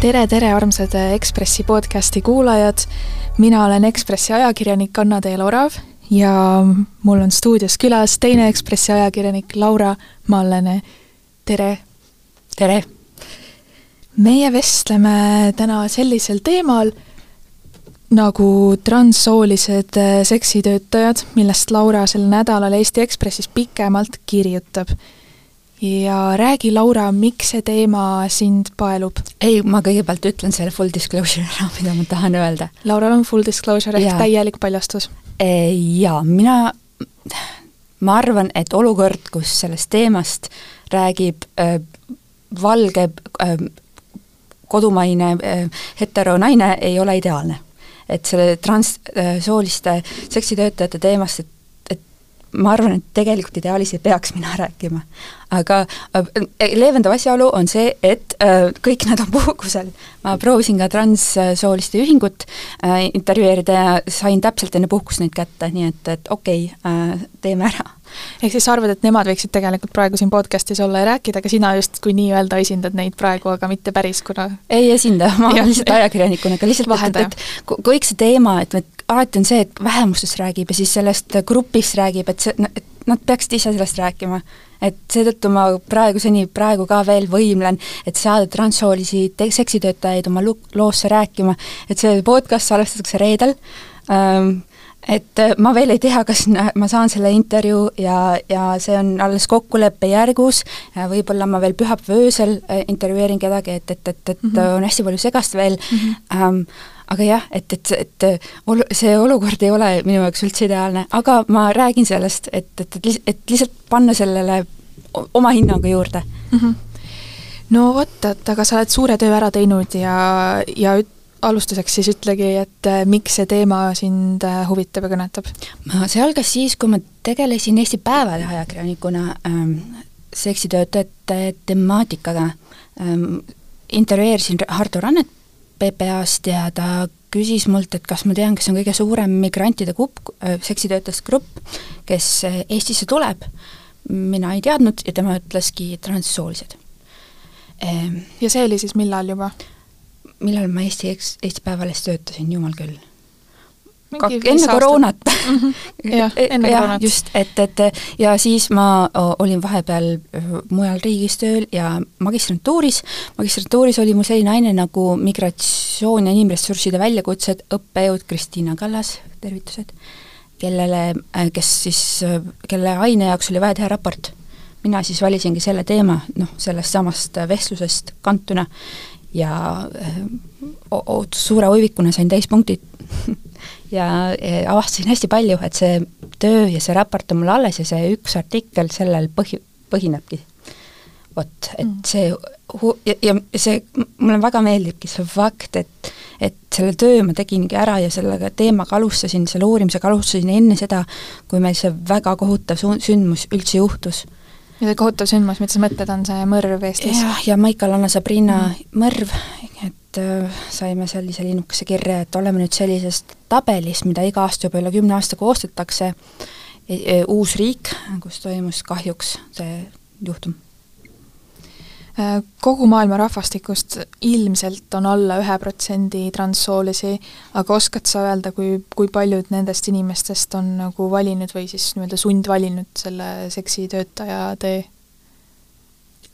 tere, tere, armsad Ekspressi podcasti kuulajad. mina olen Ekspressi ajakirjanik Anna-Teele Orav ja mul on stuudios külas teine Ekspressi ajakirjanik Laura Mallene. tere! tere! meie vestleme täna sellisel teemal nagu transsoolised seksitöötajad, millest Laura sel nädalal Eesti Ekspressis pikemalt kirjutab ja räägi, Laura, miks see teema sind paelub? ei, ma kõigepealt ütlen selle full disclosure ära, mida ma tahan öelda. Laural on full disclosure ehk täielik paljastus? Jaa, mina, ma arvan, et olukord, kus sellest teemast räägib äh, valge äh, kodumaine äh, heteronaine, ei ole ideaalne. et selle transsooliste seksitöötajate teemast, et ma arvan, et tegelikult ideaalis ei peaks mina rääkima. aga äh, leevendav asjaolu on see, et äh, kõik nad on puhkusel. ma proovisin ka transsooliste ühingut äh, intervjueerida ja sain täpselt enne puhkust neid kätte, nii et, et okei okay, teeme ära ehk siis sa arvad, et nemad võiksid tegelikult praegu siin podcast'is olla ja rääkida, aga sina justkui nii-öelda esindad neid praegu, aga mitte päris, kuna ei esinda, ma olen lihtsalt ajakirjanikuna, aga lihtsalt et kõik see teema, et, et alati on see, et vähemustest räägib ja siis sellest grupist räägib, et see, et nad peaksid ise sellest rääkima. et seetõttu ma praeguseni, praegu ka veel võimlen, et saada transsoolisi seksitöötajaid oma loosse rääkima, et see podcast salvestatakse reedel ähm,, et ma veel ei tea, kas ma saan selle intervjuu ja, ja see on alles kokkuleppe järgus, võib-olla ma veel pühapäeva öösel äh, intervjueerin kedagi, et, et, et, et mm -hmm. on hästi palju segast veel mm, -hmm. ähm, aga jah, et, et, et ol-, see olukord ei ole minu jaoks üldse ideaalne, aga ma räägin sellest, et, et, et, et lihtsalt panna sellele oma hinnangu juurde mm. -hmm. no vot, et aga sa oled suure töö ära teinud ja, ja üt-, alustuseks siis ütlegi, et äh, miks see teema sind äh, huvitab ja kõnetab? see algas siis, kui ma tegelesin Eesti Päevalehe ajakirjanikuna ähm, seksitöötajate temaatikaga ähm,. intervjueerisin Hardo Rannet PPA-st ja ta küsis mult, et kas ma tean, kes on kõige suurem migrantide grupp, äh, seksitöötajate grupp, kes äh, Eestisse tuleb. mina ei teadnud ja tema ütleski transsoolised. Ehm, ja see oli siis millal juba? millal ma Eesti, Eesti Päevalehes töötasin, jumal küll enne koroonat mhm. jah, enne koroonat. just, et, et ja siis ma olin vahepeal mujal riigis tööl ja magistrantuuris, magistrantuuris oli mul selline aine nagu migratsioon ja inimressursside väljakutsed, õppejõud Kristiina Kallas, tervitused, kellele, äh, kes siis, kelle aine jaoks oli vaja teha raport. mina siis valisingi selle teema, noh, sellest samast vestlusest kantuna ja öö, suure uivikuna sain täispunktid ja avastasin hästi palju, et see töö ja see raport on mul alles ja see üks artikkel sellel põhi, põhinebki. vot, et mm. see ja, ja see, mulle väga meeldibki see fakt, et et selle töö ma tegingi ära ja sellega teemaga alustasin, selle uurimisega alustasin enne seda, kui meil see väga kohutav sündmus üldse juhtus ja see kohutav sündmus, mida sa mõtled, on see mõrv Eestis? jah, ja Maicel-Anna Sabrina mm. mõrv, et saime sellise linnukese kirja, et oleme nüüd sellises tabelis, mida iga aasta juba üle kümne aasta koostatakse, e, e, uus riik, kus toimus kahjuks see juhtum. Äh, kogu maailma rahvastikust ilmselt on alla ühe protsendi transsoolisi, aga oskad sa öelda, kui, kui paljud nendest inimestest on nagu valinud või siis nii-öelda sundvalinud selle seksitöötaja tee?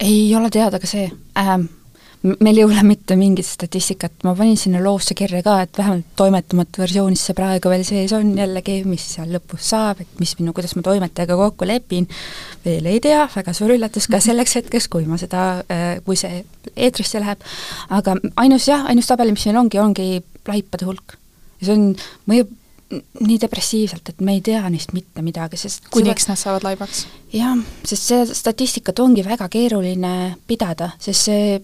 ei ole teada ka see. Ähm,, meil ei ole mitte mingit statistikat, ma panin sinna loosse kirja ka, et vähemalt toimetamata versioonis see praegu veel sees on jällegi, mis seal lõpus saab, et mis minu, kuidas ma toimetajaga kokku lepin, veel ei tea, väga suur üllatus ka selleks hetkeks, kui ma seda, äh, kui see eetrisse läheb, aga ainus jah, ainus tabel, mis meil ongi, ongi laipade hulk. ja see on, mõjub nii depressiivselt, et me ei tea neist mitte midagi, sest kuniks nad saavad laibaks? jah, sest seda statistikat ongi väga keeruline pidada, sest see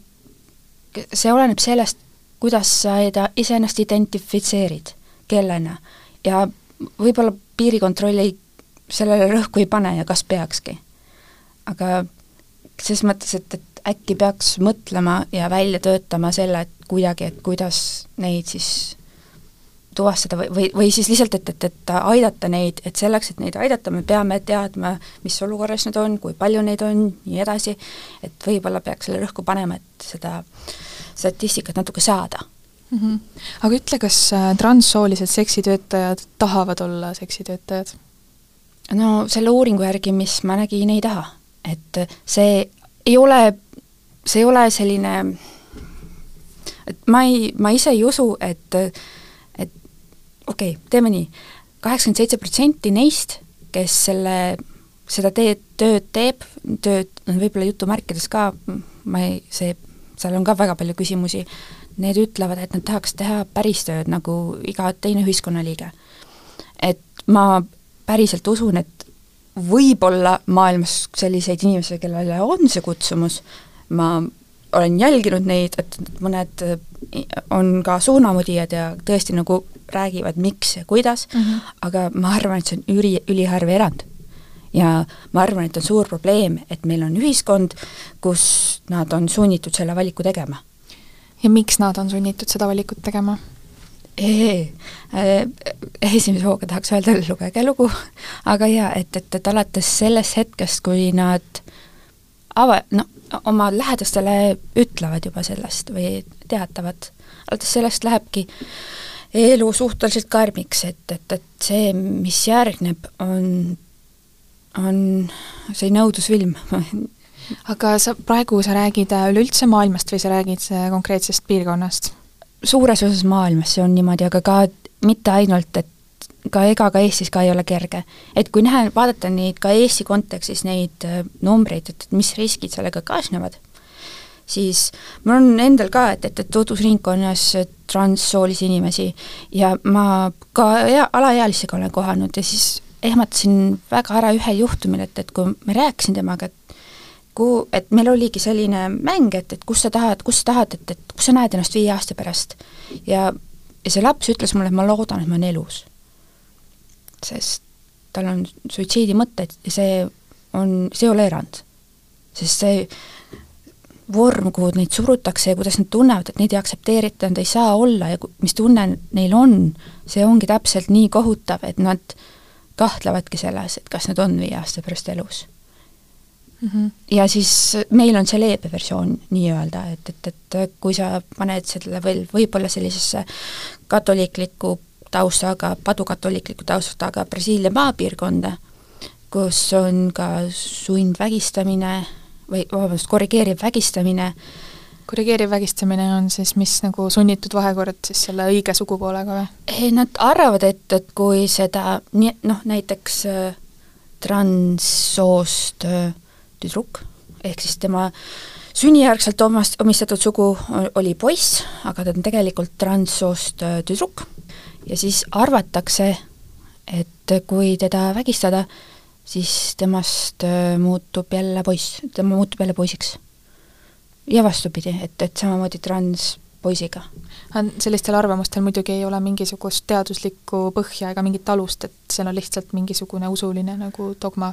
see oleneb sellest, kuidas sa iseennast identifitseerid, kellena. ja võib-olla piirikontroll ei, sellele rõhku ei pane ja kas peakski. aga ses mõttes, et, et äkki peaks mõtlema ja välja töötama selle, et kuidagi, et kuidas neid siis tuvastada või, või, või siis lihtsalt, et, et, et aidata neid, et selleks, et neid aidata, me peame teadma, mis olukorras nad on, kui palju neid on, nii edasi, et võib-olla peaks selle rõhku panema, et seda statistikat natuke saada mm. -hmm. aga ütle, kas äh, transsoolised seksitöötajad tahavad olla seksitöötajad? no selle uuringu järgi, mis ma nägin, ei taha. et see ei ole, see ei ole selline, et ma ei, ma ise ei usu, et okei okay,, teeme nii, kaheksakümmend seitse protsenti neist, kes selle, seda teed, tööd teeb, tööd on võib-olla jutumärkides ka, ma ei, see, seal on ka väga palju küsimusi, need ütlevad, et nad tahaks teha päris tööd, nagu iga teine ühiskonnaliige. et ma päriselt usun, et võib-olla maailmas selliseid inimesi, kellele on see kutsumus, ma olen jälginud neid, et mõned on ka suunamudijad ja tõesti nagu räägivad, miks ja kuidas mm, -hmm. aga ma arvan, et see on üli, üliharv erand. ja ma arvan, et on suur probleem, et meil on ühiskond, kus nad on sunnitud selle valiku tegema. ja miks nad on sunnitud seda valikut tegema? esimese hooga tahaks öelda, lugege lugu, aga jaa, et, et, et alates sellest hetkest, kui nad ava-, no oma lähedastele ütlevad juba sellest või teatavad, alates sellest lähebki elu suhteliselt karmiks, et, et, et see, mis järgneb, on, on see nõudlusfilm aga sa, praegu sa räägid üleüldse maailmast või sa räägid konkreetsest piirkonnast? suures osas maailmas see on niimoodi, aga ka mitte ainult, et ka ega ka Eestis ka ei ole kerge. et kui näha, vaadata neid ka Eesti kontekstis, neid äh, numbreid, et, et mis riskid sellega kaasnevad, siis mul on endal ka, et, et, et tutvusringkonnas transsoolisi inimesi ja ma ka ea, alaealisega olen kohanud ja siis ehmatasin väga ära ühel juhtumil, et, et kui ma rääkisin temaga, et kuhu, et meil oligi selline mäng, et, et kus sa tahad, kus sa tahad, et, et kus sa näed ennast viie aasta pärast. ja, ja see laps ütles mulle, et ma loodan, et ma olen elus sest tal on suitsiidimõtted ja see on, see ei ole erand. sest see vorm, kuhu neid surutakse ja kuidas nad tunnevad, et neid ei aktsepteerita, nad ei saa olla ja mis tunne neil on, see ongi täpselt nii kohutav, et nad kahtlevadki selles, et kas nad on viie aasta pärast elus mm. -hmm. ja siis meil on see leebe versioon nii-öelda, et, et, et kui sa paned selle veel võib-olla sellisesse katoliiklikku taustaga, padukatoliikliku taustaga Brasiilia maapiirkonda, kus on ka sundvägistamine või vabandust, korrigeeriv vägistamine, korrigeeriv vägistamine on siis mis nagu sunnitud vahekord siis selle õige sugupoolega või? Nad arvavad, et, et kui seda nii, noh, näiteks äh, transsoost äh, tüdruk, ehk siis tema sünnijärgselt omast, omistatud sugu oli poiss, aga ta on tegelikult transsoost äh, tüdruk ja siis arvatakse, et kui teda vägistada, siis temast äh, muutub jälle poiss, tema muutub jälle poisiks. ja vastupidi, et, et samamoodi transpoisiga. sellistel arvamustel muidugi ei ole mingisugust teaduslikku põhja ega mingit alust, et see on lihtsalt mingisugune usuline nagu dogma?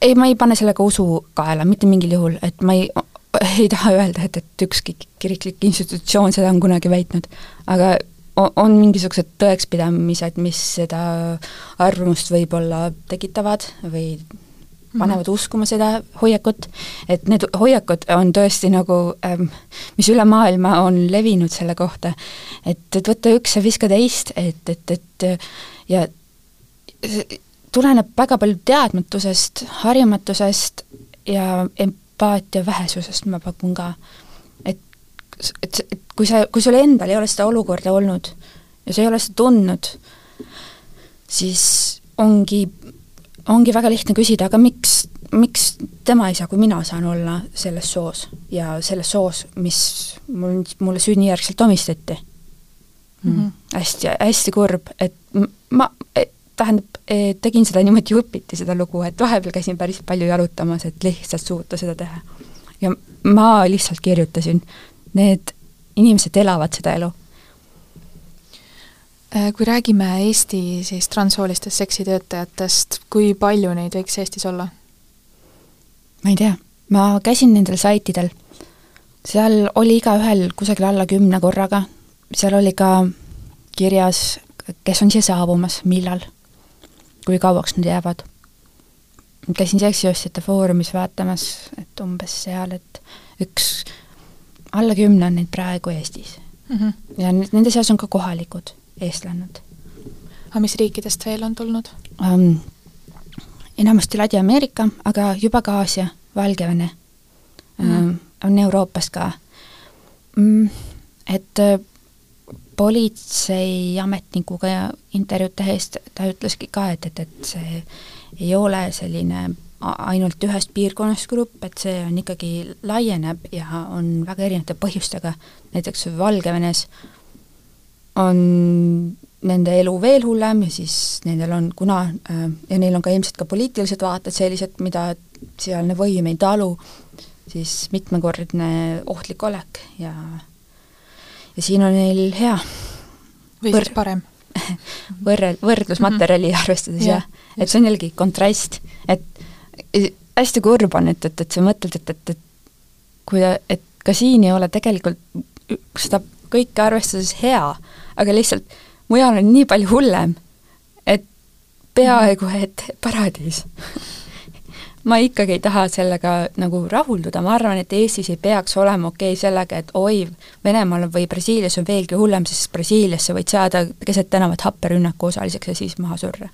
ei, ma ei pane sellega usu kaela, mitte mingil juhul, et ma ei, ei taha öelda, et, et ükski kiriklik institutsioon seda on kunagi väitnud, aga on mingisugused tõekspidamised, mis seda arvamust võib-olla tekitavad või panevad mm -hmm. uskuma seda hoiakut, et need hoiakud on tõesti nagu ähm,, mis üle maailma on levinud selle kohta, et, et võta üks ja viska teist, et, et, et ja tuleneb väga palju teadmatusest, harjumatusest ja empaatia vähesusest, ma pakun ka et, et kui sa, kui sul endal ei ole seda olukorda olnud ja sa ei ole seda tundnud, siis ongi, ongi väga lihtne küsida, aga miks, miks tema ei saa, kui mina saan olla selles soos ja selles soos, mis mul, mulle sünnijärgselt omistati mm. -hmm. hästi, hästi kurb, et ma, tähendab, tegin seda niimoodi õpiti, seda lugu, et vahepeal käisin päris palju jalutamas, et lihtsalt suuta seda teha. ja ma lihtsalt kirjutasin need inimesed elavad seda elu. Äh, kui räägime Eesti siis transsoolistest seksitöötajatest, kui palju neid võiks Eestis olla? ma ei tea, ma käisin nendel saitidel, seal oli igaühel kusagil alla kümne korraga, seal oli ka kirjas kes on siia saabumas, millal, kui kauaks nad jäävad. käisin seksiostjate foorumis vaatamas, et umbes seal, et üks, alla kümne on neid praegu Eestis mm. -hmm. ja nende seas on ka kohalikud eestlannad. aga mis riikidest veel on tulnud um,? enamasti Ladina-Ameerika, aga juba ka Aasia, Valgevene mm, -hmm. um, on Euroopast ka mm,. et äh, politseiametnikuga intervjuud tehes ta ütleski ka, et, et, et see ei ole selline ainult ühest piirkonnast grupp, et see on ikkagi, laieneb ja on väga erinevate põhjustega, näiteks Valgevenes on nende elu veel hullem ja siis nendel on, kuna äh, ja neil on ka ilmselt ka poliitilised vaated sellised, mida sealne võim ei talu, siis mitmekordne ohtlik olek ja ja siin on neil hea või võr... siis parem. võrrel-, võrdlusmaterjali mm -hmm. arvestades ja, jah, et see on jällegi kontrast, et hästi kurb on, et, et, et sa mõtled, et, et, et kui, et ka siin ei ole tegelikult seda kõike arvestades hea, aga lihtsalt mujal on nii palju hullem, et peaaegu et paradiis ma ikkagi ei taha sellega nagu rahulduda, ma arvan, et Eestis ei peaks olema okei okay sellega, et oi, Venemaal või Brasiilias on veelgi hullem, sest Brasiiliasse võid saada keset tänavat happerünnaku osaliseks ja siis maha surra.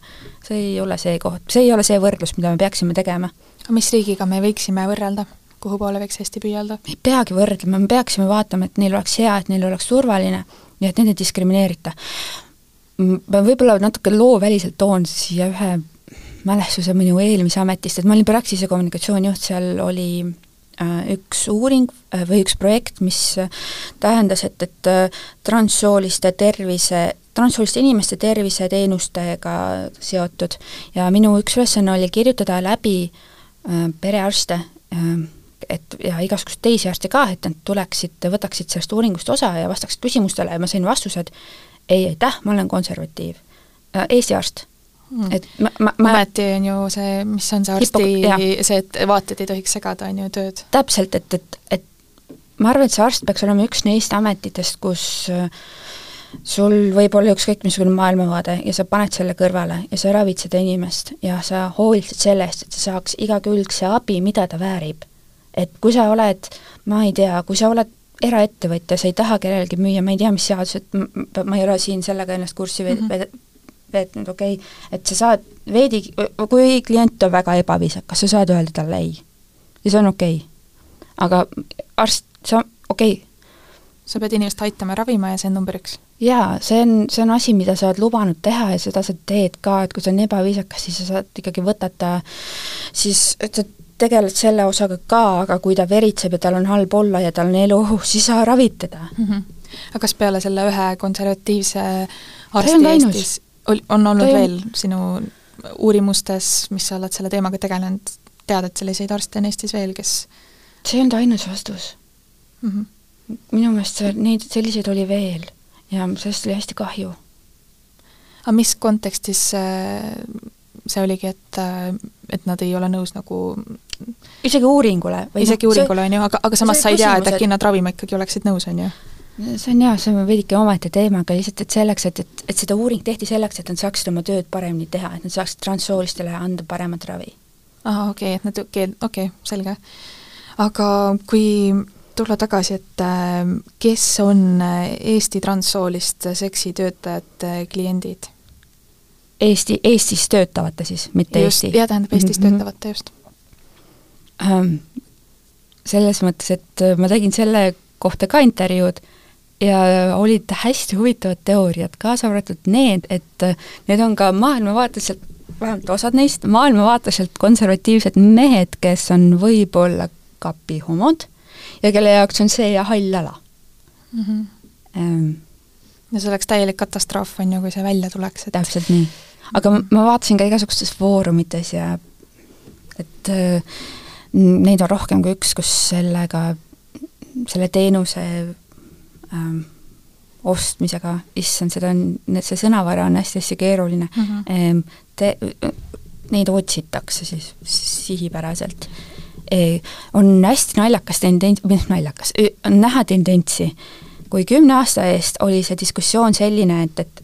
see ei ole see koht, see ei ole see võrdlus, mida me peaksime tegema. mis riigiga me võiksime võrrelda? kuhu poole võiks Eesti püüelda? ei peagi võrdlema, me peaksime vaatama, et neil oleks hea, et neil oleks turvaline ja et neid ei diskrimineerita. ma võib-olla natuke looväliselt toon siia ühe mälestuse minu eelmise ametist, et ma olin Praxise kommunikatsioonijuht, seal oli äh, üks uuring äh, või üks projekt, mis äh, tähendas, et, et transsooliste tervise, transsooliste inimeste terviseteenustega seotud ja minu üks ülesanne oli kirjutada läbi perearste, et ja igasuguseid teisi arste ka, et nad tuleksid, võtaksid sellest uuringust osa ja vastaksid küsimustele ja ma sain vastused ei, aitäh, ma olen konservatiiv. Eesti arst. Et ma, ma, ma ometi on ju see, mis on see arsti, see, et vaated ei tohiks segada, on ju, tööd. täpselt, et, et, et ma arvan, et see arst peaks olema üks neist ametitest, kus äh, sul võib olla ükskõik missugune maailmavaade ja sa paned selle kõrvale ja sa ravid seda inimest ja sa hoolitsed selle eest, et sa saaks igakülgse abi, mida ta väärib. et kui sa oled, ma ei tea, kui sa oled eraettevõtja, sa ei taha kellelegi müüa, ma ei tea, mis seadused, ma ei ole siin sellega ennast kurssi mm -hmm et nüüd okei okay,, et sa saad veidi, kui klient on väga ebaviisakas, sa saad öelda talle ei. ja see on okei okay.. aga arst, sa, okei okay.. sa pead inimest aitama ja ravima ja see on number üks? jaa, see on, see on asi, mida sa oled lubanud teha ja seda sa teed ka, et kui ta on ebaviisakas, siis sa saad ikkagi võtata, siis et sa tegeled selle osaga ka, aga kui ta veritseb ja tal on halb olla ja tal on elu ohus, siis sa ravid teda mm. -hmm. aga kas peale selle ühe konservatiivse arsti Eestis on olnud Tõi... veel sinu uurimustes, mis sa oled selle teemaga tegelenud, tead, et selliseid arste on Eestis veel, kes see ei olnud ainus vastus mm. -hmm. minu meelest see, neid, selliseid oli veel ja sellest oli hästi kahju. aga mis kontekstis see oligi, et, et nad ei ole nõus nagu isegi uuringule isegi noh, uuringule, on ju, aga, aga samas sa ei tea, et äkki nad ravima ikkagi oleksid nõus, on ju? See on jaa, see on veidike omaette teema, aga lihtsalt, et selleks, et, et, et seda uuring tehti selleks, et nad saaksid oma tööd paremini teha, et nad saaksid transsoolistele anda paremat ravi. ahah, okei okay,, et nad, okei okay,, okei okay,, selge. aga kui tulla tagasi, et äh, kes on äh, Eesti transsooliste seksitöötajate kliendid? Eesti, Eestis töötavate siis, mitte just, Eesti? jah, tähendab Eestis mm -hmm. töötavate, just um,. Selles mõttes, et ma tegin selle kohta ka intervjuud ja olid hästi huvitavad teooriad, kaasa arvatud need, et need on ka maailmavaateliselt, vähemalt osad neist, maailmavaateliselt konservatiivsed mehed, kes on võib-olla kapihomod ja kelle jaoks on see ja hall ala mm. -hmm. Ähm, ja see oleks täielik katastroof, on ju, kui see välja tuleks, et täpselt nii. aga ma, ma vaatasin ka igasugustes foorumites ja et äh, neid on rohkem kui üks, kus sellega selle teenuse ähm, ostmisega, issand, seda on, see sõnavara on hästi-hästi keeruline mm. -hmm. Te, neid otsitakse siis sihipäraselt e,. On hästi naljakas tendents, või noh, naljakas, on näha tendentsi, kui kümne aasta eest oli see diskussioon selline, et, et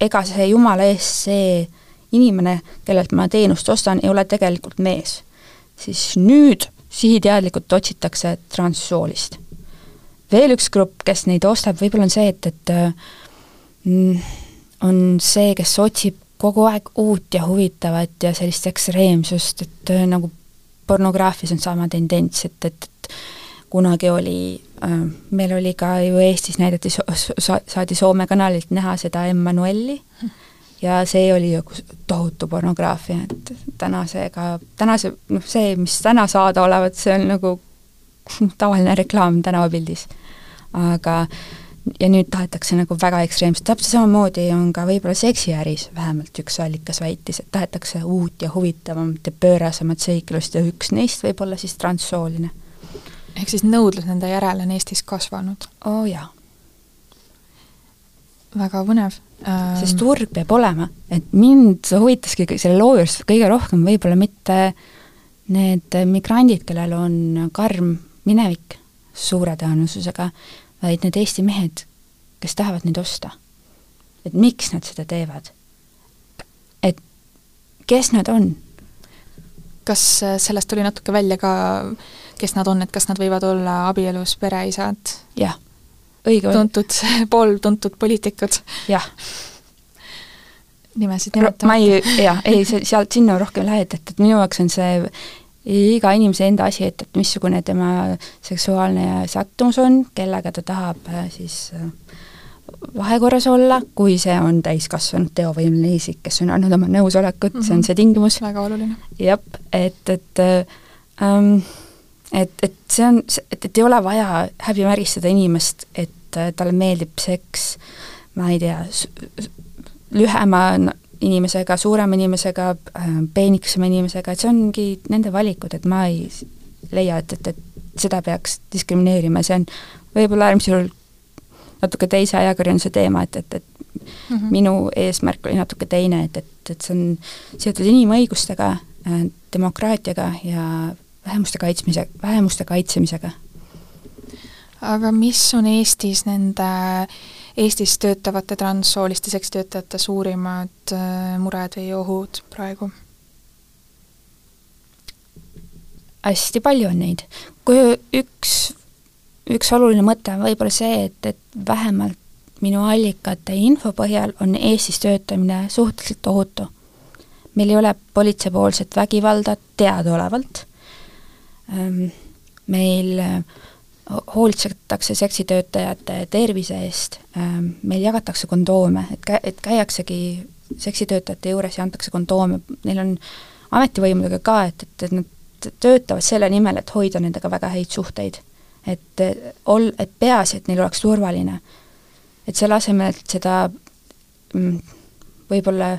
ega see jumala eest, see inimene, kellelt ma teenust ostan, ei ole tegelikult mees. siis nüüd sihiteadlikult otsitakse transsoolist. Veel üks grupp, kes neid ostab, võib-olla on see, et, et mm, on see, kes otsib kogu aeg uut ja huvitavat ja sellist ekstreemsust, et äh, nagu pornograafias on sama tendents, et, et, et kunagi oli äh,, meil oli ka ju Eestis näidati saadi Soome kanalilt näha seda Emmanuelli ja see oli ju tohutu pornograafia, et tänasega, tänase, noh see, mis täna saada olevat, see on nagu tavaline reklaam tänavapildis. Aga ja nüüd tahetakse nagu väga ekstreemselt, täpselt samamoodi on ka võib-olla seksiäris, vähemalt üks allikas väitis, et tahetakse uut ja huvitavamat ja pöörasemat seiklust ja üks neist võib olla siis transsooline. ehk siis nõudlus nende järele on Eestis kasvanud? oo oh, jaa. väga põnev ähm.... sest turg peab olema, et mind huvitaski selle loo juures kõige rohkem võib-olla mitte need migrandid, kellel on karm minevik suure tõenäosusega, vaid need Eesti mehed, kes tahavad neid osta. et miks nad seda teevad? et kes nad on? kas äh, sellest tuli natuke välja ka, kes nad on, et kas nad võivad olla abielus pereisad? jah, õige. tuntud, pooltuntud poliitikud? jah. nimesid nimetamata. ma ei, jah, ei, see, sealt sinna rohkem lähed, et, et minu jaoks on see iga inimese enda asi, et, et missugune tema seksuaalne sättumus on, kellega ta tahab äh, siis äh, vahekorras olla, kui see on täiskasvanud teovõimeline isik, kes on andnud oma nõusolekut mm, -hmm. see on mhm. see tingimus. väga oluline. jah, et, et ähm, et, et see on, et, et ei ole vaja häbimärgistada inimest, et äh, talle meeldib seks, ma ei tea, lühema inimesega, suurema inimesega, äh, peenikesema inimesega, et see ongi nende valikud, et ma ei leia, et, et, et seda peaks diskrimineerima, see on võib-olla äärmisel juhul natuke teise ajakirjanduse teema, et, et, et mm -hmm. minu eesmärk oli natuke teine, et, et, et see on seotud inimõigustega, äh, demokraatiaga ja vähemuste kaitsmise, vähemuste kaitsemisega. aga mis on Eestis nende äh, Eestis töötavate transsooliste seksitöötajate suurimad äh, mured või ohud praegu? hästi palju on neid. kui üks, üks oluline mõte on võib-olla see, et, et vähemalt minu allikate info põhjal on Eestis töötamine suhteliselt ohutu. meil ei ole politseipoolset vägivalda teadaolevalt, ähm, meil hoolitsetakse seksitöötajate tervise eest, ähm, meil jagatakse kondoome, et kä-, et käiaksegi seksitöötajate juures ja antakse kondoome, neil on ametivõimudega ka, et, et, et nad töötavad selle nimel, et hoida nendega väga häid suhteid. et ol-, et peaasi, et neil oleks turvaline. et selle asemel, et seda mm, võib-olla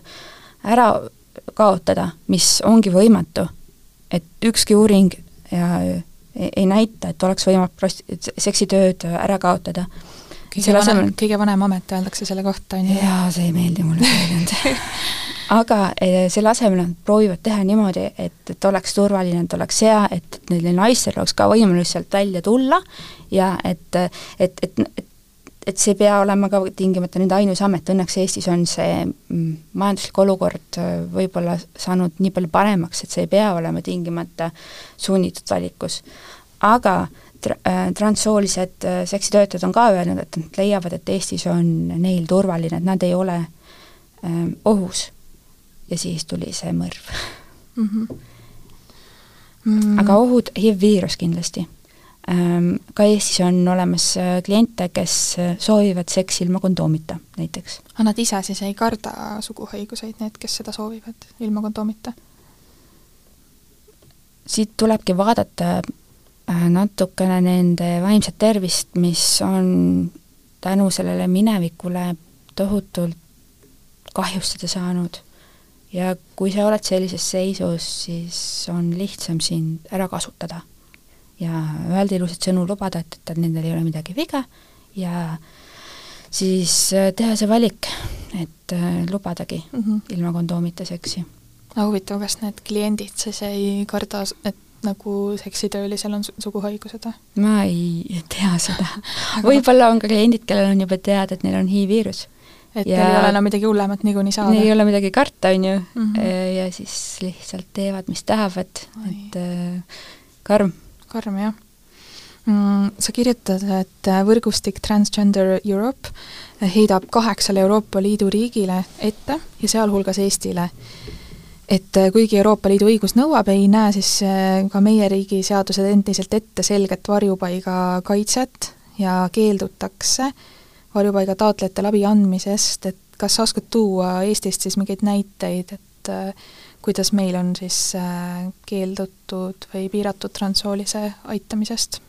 ära kaotada, mis ongi võimatu, et ükski uuring ja ei, näita, et oleks võimalik prost-, seksitööd ära kaotada. kõige vanem kõige vanem amet öeldakse selle kohta, on ju. jaa, see ei meeldi mulle aga eh, selle asemel nad proovivad teha niimoodi, et, et oleks turvaline, et oleks hea, et, et neil naistel oleks ka võimalus sealt välja tulla ja et, et, et, et et see ei pea olema ka tingimata nende ainus amet, õnneks Eestis on see mm, majanduslik olukord äh, võib-olla saanud nii palju paremaks, et see ei pea olema tingimata sunnitud valikus. aga tra-, äh, transsoolised äh, seksitöötajad on ka öelnud, et nad leiavad, et Eestis on neil turvaline, et nad ei ole äh, ohus. ja siis tuli see mõrv mm. -hmm. Mm. aga ohud, HIV-viirus kindlasti ka Eestis on olemas äh, kliente, kes äh, soovivad seksi ilma kondoomita näiteks. aga nad ise siis ei karda suguhaiguseid, need, kes seda soovivad ilma kondoomita? siit tulebki vaadata äh, natukene nende vaimset tervist, mis on tänu sellele minevikule tohutult kahjustada saanud. ja kui sa oled sellises seisus, siis on lihtsam sind ära kasutada ja öelda ilusaid sõnu, lubada, et, et nendel ei ole midagi viga ja siis äh, teha see valik, et äh, lubadagi mm -hmm. ilma kondoomita seksi. aga huvitav, kas need kliendid siis ei karda, et nagu seksitöölisel on suguhaigused või? ma ei tea seda võib-olla on ka kliendid, kellel on juba teada, et neil on HIV-viirus et ja teil ei ole enam midagi hullemat niikuinii saada? ei ole midagi karta, on ju mm, -hmm. ja siis lihtsalt teevad, mis tahavad, et äh, karm. Karm, jah mm,. Sa kirjutad, et võrgustik Transgender Europe heidab kaheksale Euroopa Liidu riigile ette ja sealhulgas Eestile, et kuigi Euroopa Liidu õigus nõuab, ei näe siis ka meie riigi seadused endiselt ette selget varjupaiga kaitset ja keeldutakse varjupaiga taotlejatele abi andmisest, et kas sa oskad tuua Eestist siis mingeid näiteid, et äh, kuidas meil on siis äh, keeldutud või piiratud transsoolise aitamisest?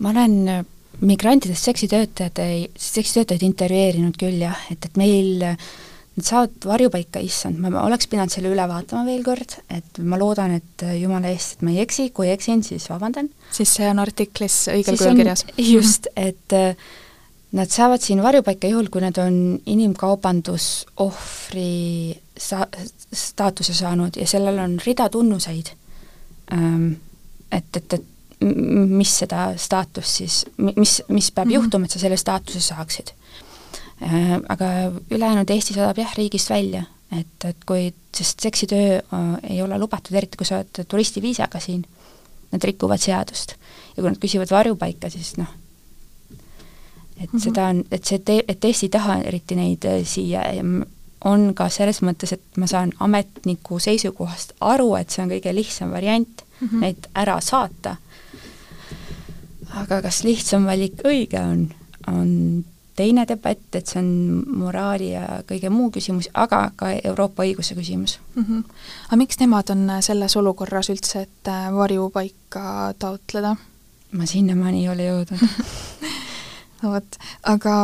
ma olen äh, migrantidest seksitöötajad, seksitöötajaid intervjueerinud küll jah, et, et meil nad saavad varjupaika, issand, ma oleks pidanud selle üle vaatama veel kord, et ma loodan, et jumala eest, et ma ei eksi, kui eksin, siis vabandan. siis see on artiklis õigel kujul kirjas? just, et äh, Nad saavad siin varjupaika juhul, kui nad on inimkaubandusohvri sa-, staatuse saanud ja sellel on rida tunnuseid, ähm, et, et, et mis seda staatust siis, mis, mis peab mm -hmm. juhtuma, et sa selle staatuse saaksid. Äh, aga ülejäänud Eesti saadab jah, riigist välja, et, et kui, sest seksitöö äh, ei ole lubatud, eriti kui sa oled turistiviisaga siin, nad rikuvad seadust. ja kui nad küsivad varjupaika, siis noh, et mm -hmm. seda on, et see te-, et Eesti ei taha eriti neid äh, siia ja on ka selles mõttes, et ma saan ametniku seisukohast aru, et see on kõige lihtsam variant mm -hmm. neid ära saata. aga kas lihtsam valik õige on, on teine debatt, et see on moraali ja kõige muu küsimus, aga ka Euroopa õiguse küsimus mm. -hmm. aga miks nemad on selles olukorras üldse, et äh, varjupaika taotleda? ma sinnamaani ei ole jõudnud no vot, aga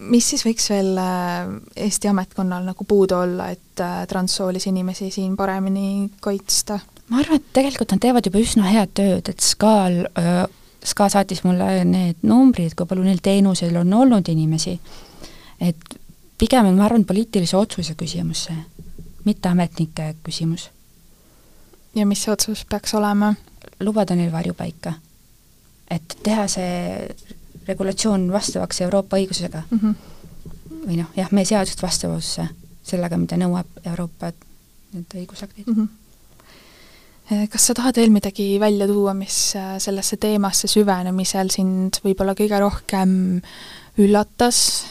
mis siis võiks veel äh, Eesti ametkonnal nagu puudu olla, et äh, transsoolisi inimesi siin paremini kaitsta? ma arvan, et tegelikult nad teevad juba üsna head tööd, et SKA-l, SKA saatis mulle need numbrid, kui palju neil teenusel on olnud inimesi, et pigem on, ma arvan, poliitilise otsuse küsimus see, mitte ametnike küsimus. ja mis see otsus peaks olema? lubada neil varjupaika. et teha see regulatsioon vastavaks Euroopa õigusega mm. -hmm. või noh, jah, meie seadused vastavusse sellega, mida nõuab Euroopa need õigusaktid mm. -hmm kas sa tahad veel midagi välja tuua, mis äh, sellesse teemasse süvenemisel sind võib-olla kõige rohkem üllatas?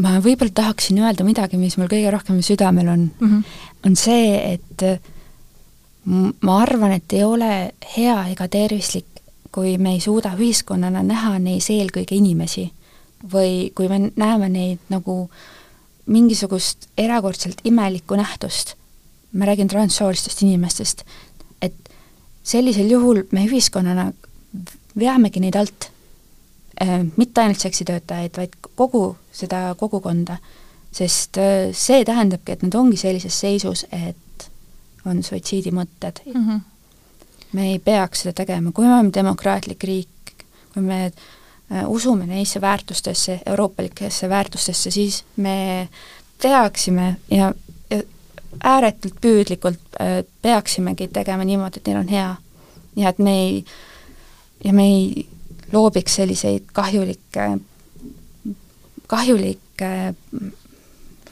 ma võib-olla tahaksin öelda midagi, mis mul kõige rohkem südamel on mm, -hmm. on see, et ma arvan, et ei ole hea ega tervislik kui me ei suuda ühiskonnana näha neis eelkõige inimesi või kui me näeme neid nagu mingisugust erakordselt imelikku nähtust, ma räägin transsoolistest inimestest, et sellisel juhul me ühiskonnana veamegi neid alt äh,, mitte ainult seksitöötajaid, vaid kogu seda kogukonda, sest äh, see tähendabki, et nad ongi sellises seisus, et on suitsiidimõtted mm. -hmm me ei peaks seda tegema, kui me oleme demokraatlik riik, kui me äh, usume neisse väärtustesse, euroopalikesse väärtustesse, siis me teaksime ja, ja ääretult püüdlikult äh, peaksimegi tegema niimoodi, et neil on hea. ja et me ei, ja me ei loobiks selliseid kahjulikke, kahjulikke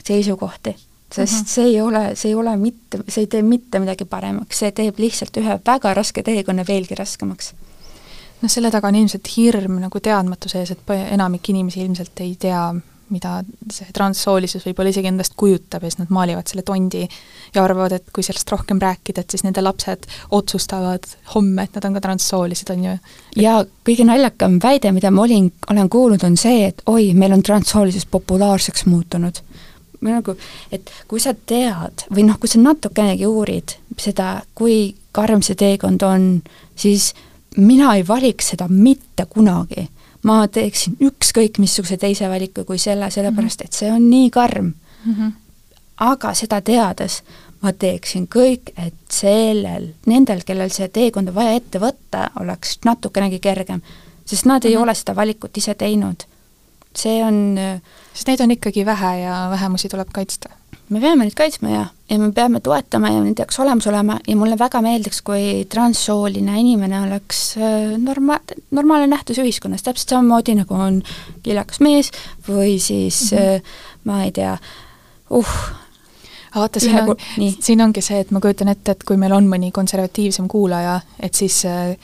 seisukohti sest mm -hmm. see ei ole, see ei ole mitte, see ei tee mitte midagi paremaks, see teeb lihtsalt ühe väga raske teekonna veelgi raskemaks. noh, selle taga on ilmselt hirm nagu teadmatuse ees, et enamik inimesi ilmselt ei tea, mida see transsoolisus võib-olla isegi endast kujutab ja siis nad maalivad selle tondi ja arvavad, et kui sellest rohkem rääkida, et siis nende lapsed otsustavad homme, et nad on ka transsoolised, on ju. ja kõige naljakam väide, mida ma olin, olen kuulnud, on see, et oi, meil on transsoolisus populaarseks muutunud või nagu, et kui sa tead või noh, kui sa natukenegi uurid seda, kui karm see teekond on, siis mina ei valiks seda mitte kunagi. ma teeksin ükskõik missuguse teise valiku kui selle, sellepärast et see on nii karm mm. -hmm. aga seda teades ma teeksin kõik, et sellel, nendel, kellel see teekond on vaja ette võtta, oleks natukenegi kergem. sest nad mm -hmm. ei mhm. ole seda valikut ise teinud. See on sest neid on ikkagi vähe ja vähemusi tuleb kaitsta. me peame neid kaitsma ja, ja me peame toetama ja nende jaoks olemas olema ja mulle väga meeldiks, kui transsooline inimene oleks äh, norma-, normaalne nähtus ühiskonnas, täpselt samamoodi, nagu on kiljakas mees või siis mm -hmm. ma ei tea, uh, vaata, siin on, siin ongi see, et ma kujutan ette, et kui meil on mõni konservatiivsem kuulaja, et siis äh,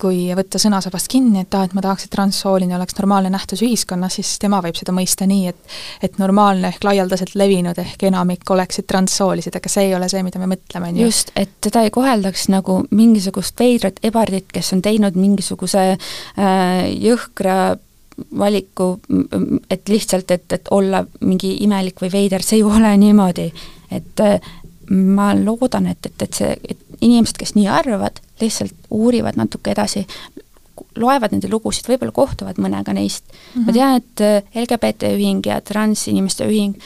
kui võtta sõnasabast kinni, et aa, et ma tahaks, et transsooline oleks normaalne nähtus ühiskonnas, siis tema võib seda mõista nii, et et normaalne ehk laialdaselt levinud ehk enamik oleksid transsoolised, aga see ei ole see, mida me mõtleme, on ju. just, et teda ei koheldaks nagu mingisugust veidrat ebardit, kes on teinud mingisuguse äh, jõhkra valiku, et lihtsalt, et, et olla mingi imelik või veider, see ei ole niimoodi. et äh, ma loodan, et, et, et see, et inimesed, kes nii arvavad, lihtsalt uurivad natuke edasi, loevad nende lugusid, võib-olla kohtuvad mõnega neist mm. -hmm. ma tean, et äh, LGBT ühing ja transinimeste ühing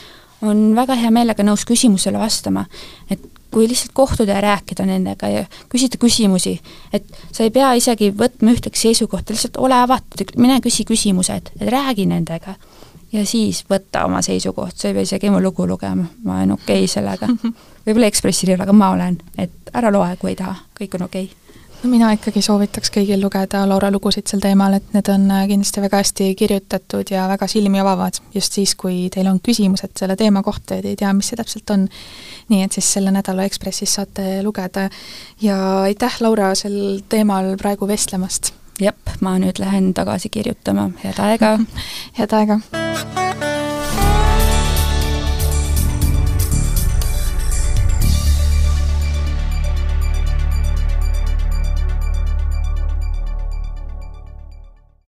on väga hea meelega nõus küsimusele vastama, et kui lihtsalt kohtuda ja rääkida nendega ja küsida küsimusi, et sa ei pea isegi võtma ühtegi seisukohta, lihtsalt ole avatud, mine küsi küsimused, räägi nendega. Ja siis võtta oma seisukoht, sa ei pea isegi mu lugu lugema, ma olen okei okay sellega. võib-olla Ekspressil ei ole, aga ma olen, et ära loe, kui ei taha, kõik on okei okay no mina ikkagi soovitaks kõigil lugeda Laura lugusid sel teemal, et need on äh, kindlasti väga hästi kirjutatud ja väga silmi avavad, just siis, kui teil on küsimused selle teema kohta ja te ei tea, mis see täpselt on. nii et siis selle nädala Ekspressis saate lugeda ja aitäh, Laura, sel teemal praegu vestlemast! Jep, ma nüüd lähen tagasi kirjutama, head aega! head aega!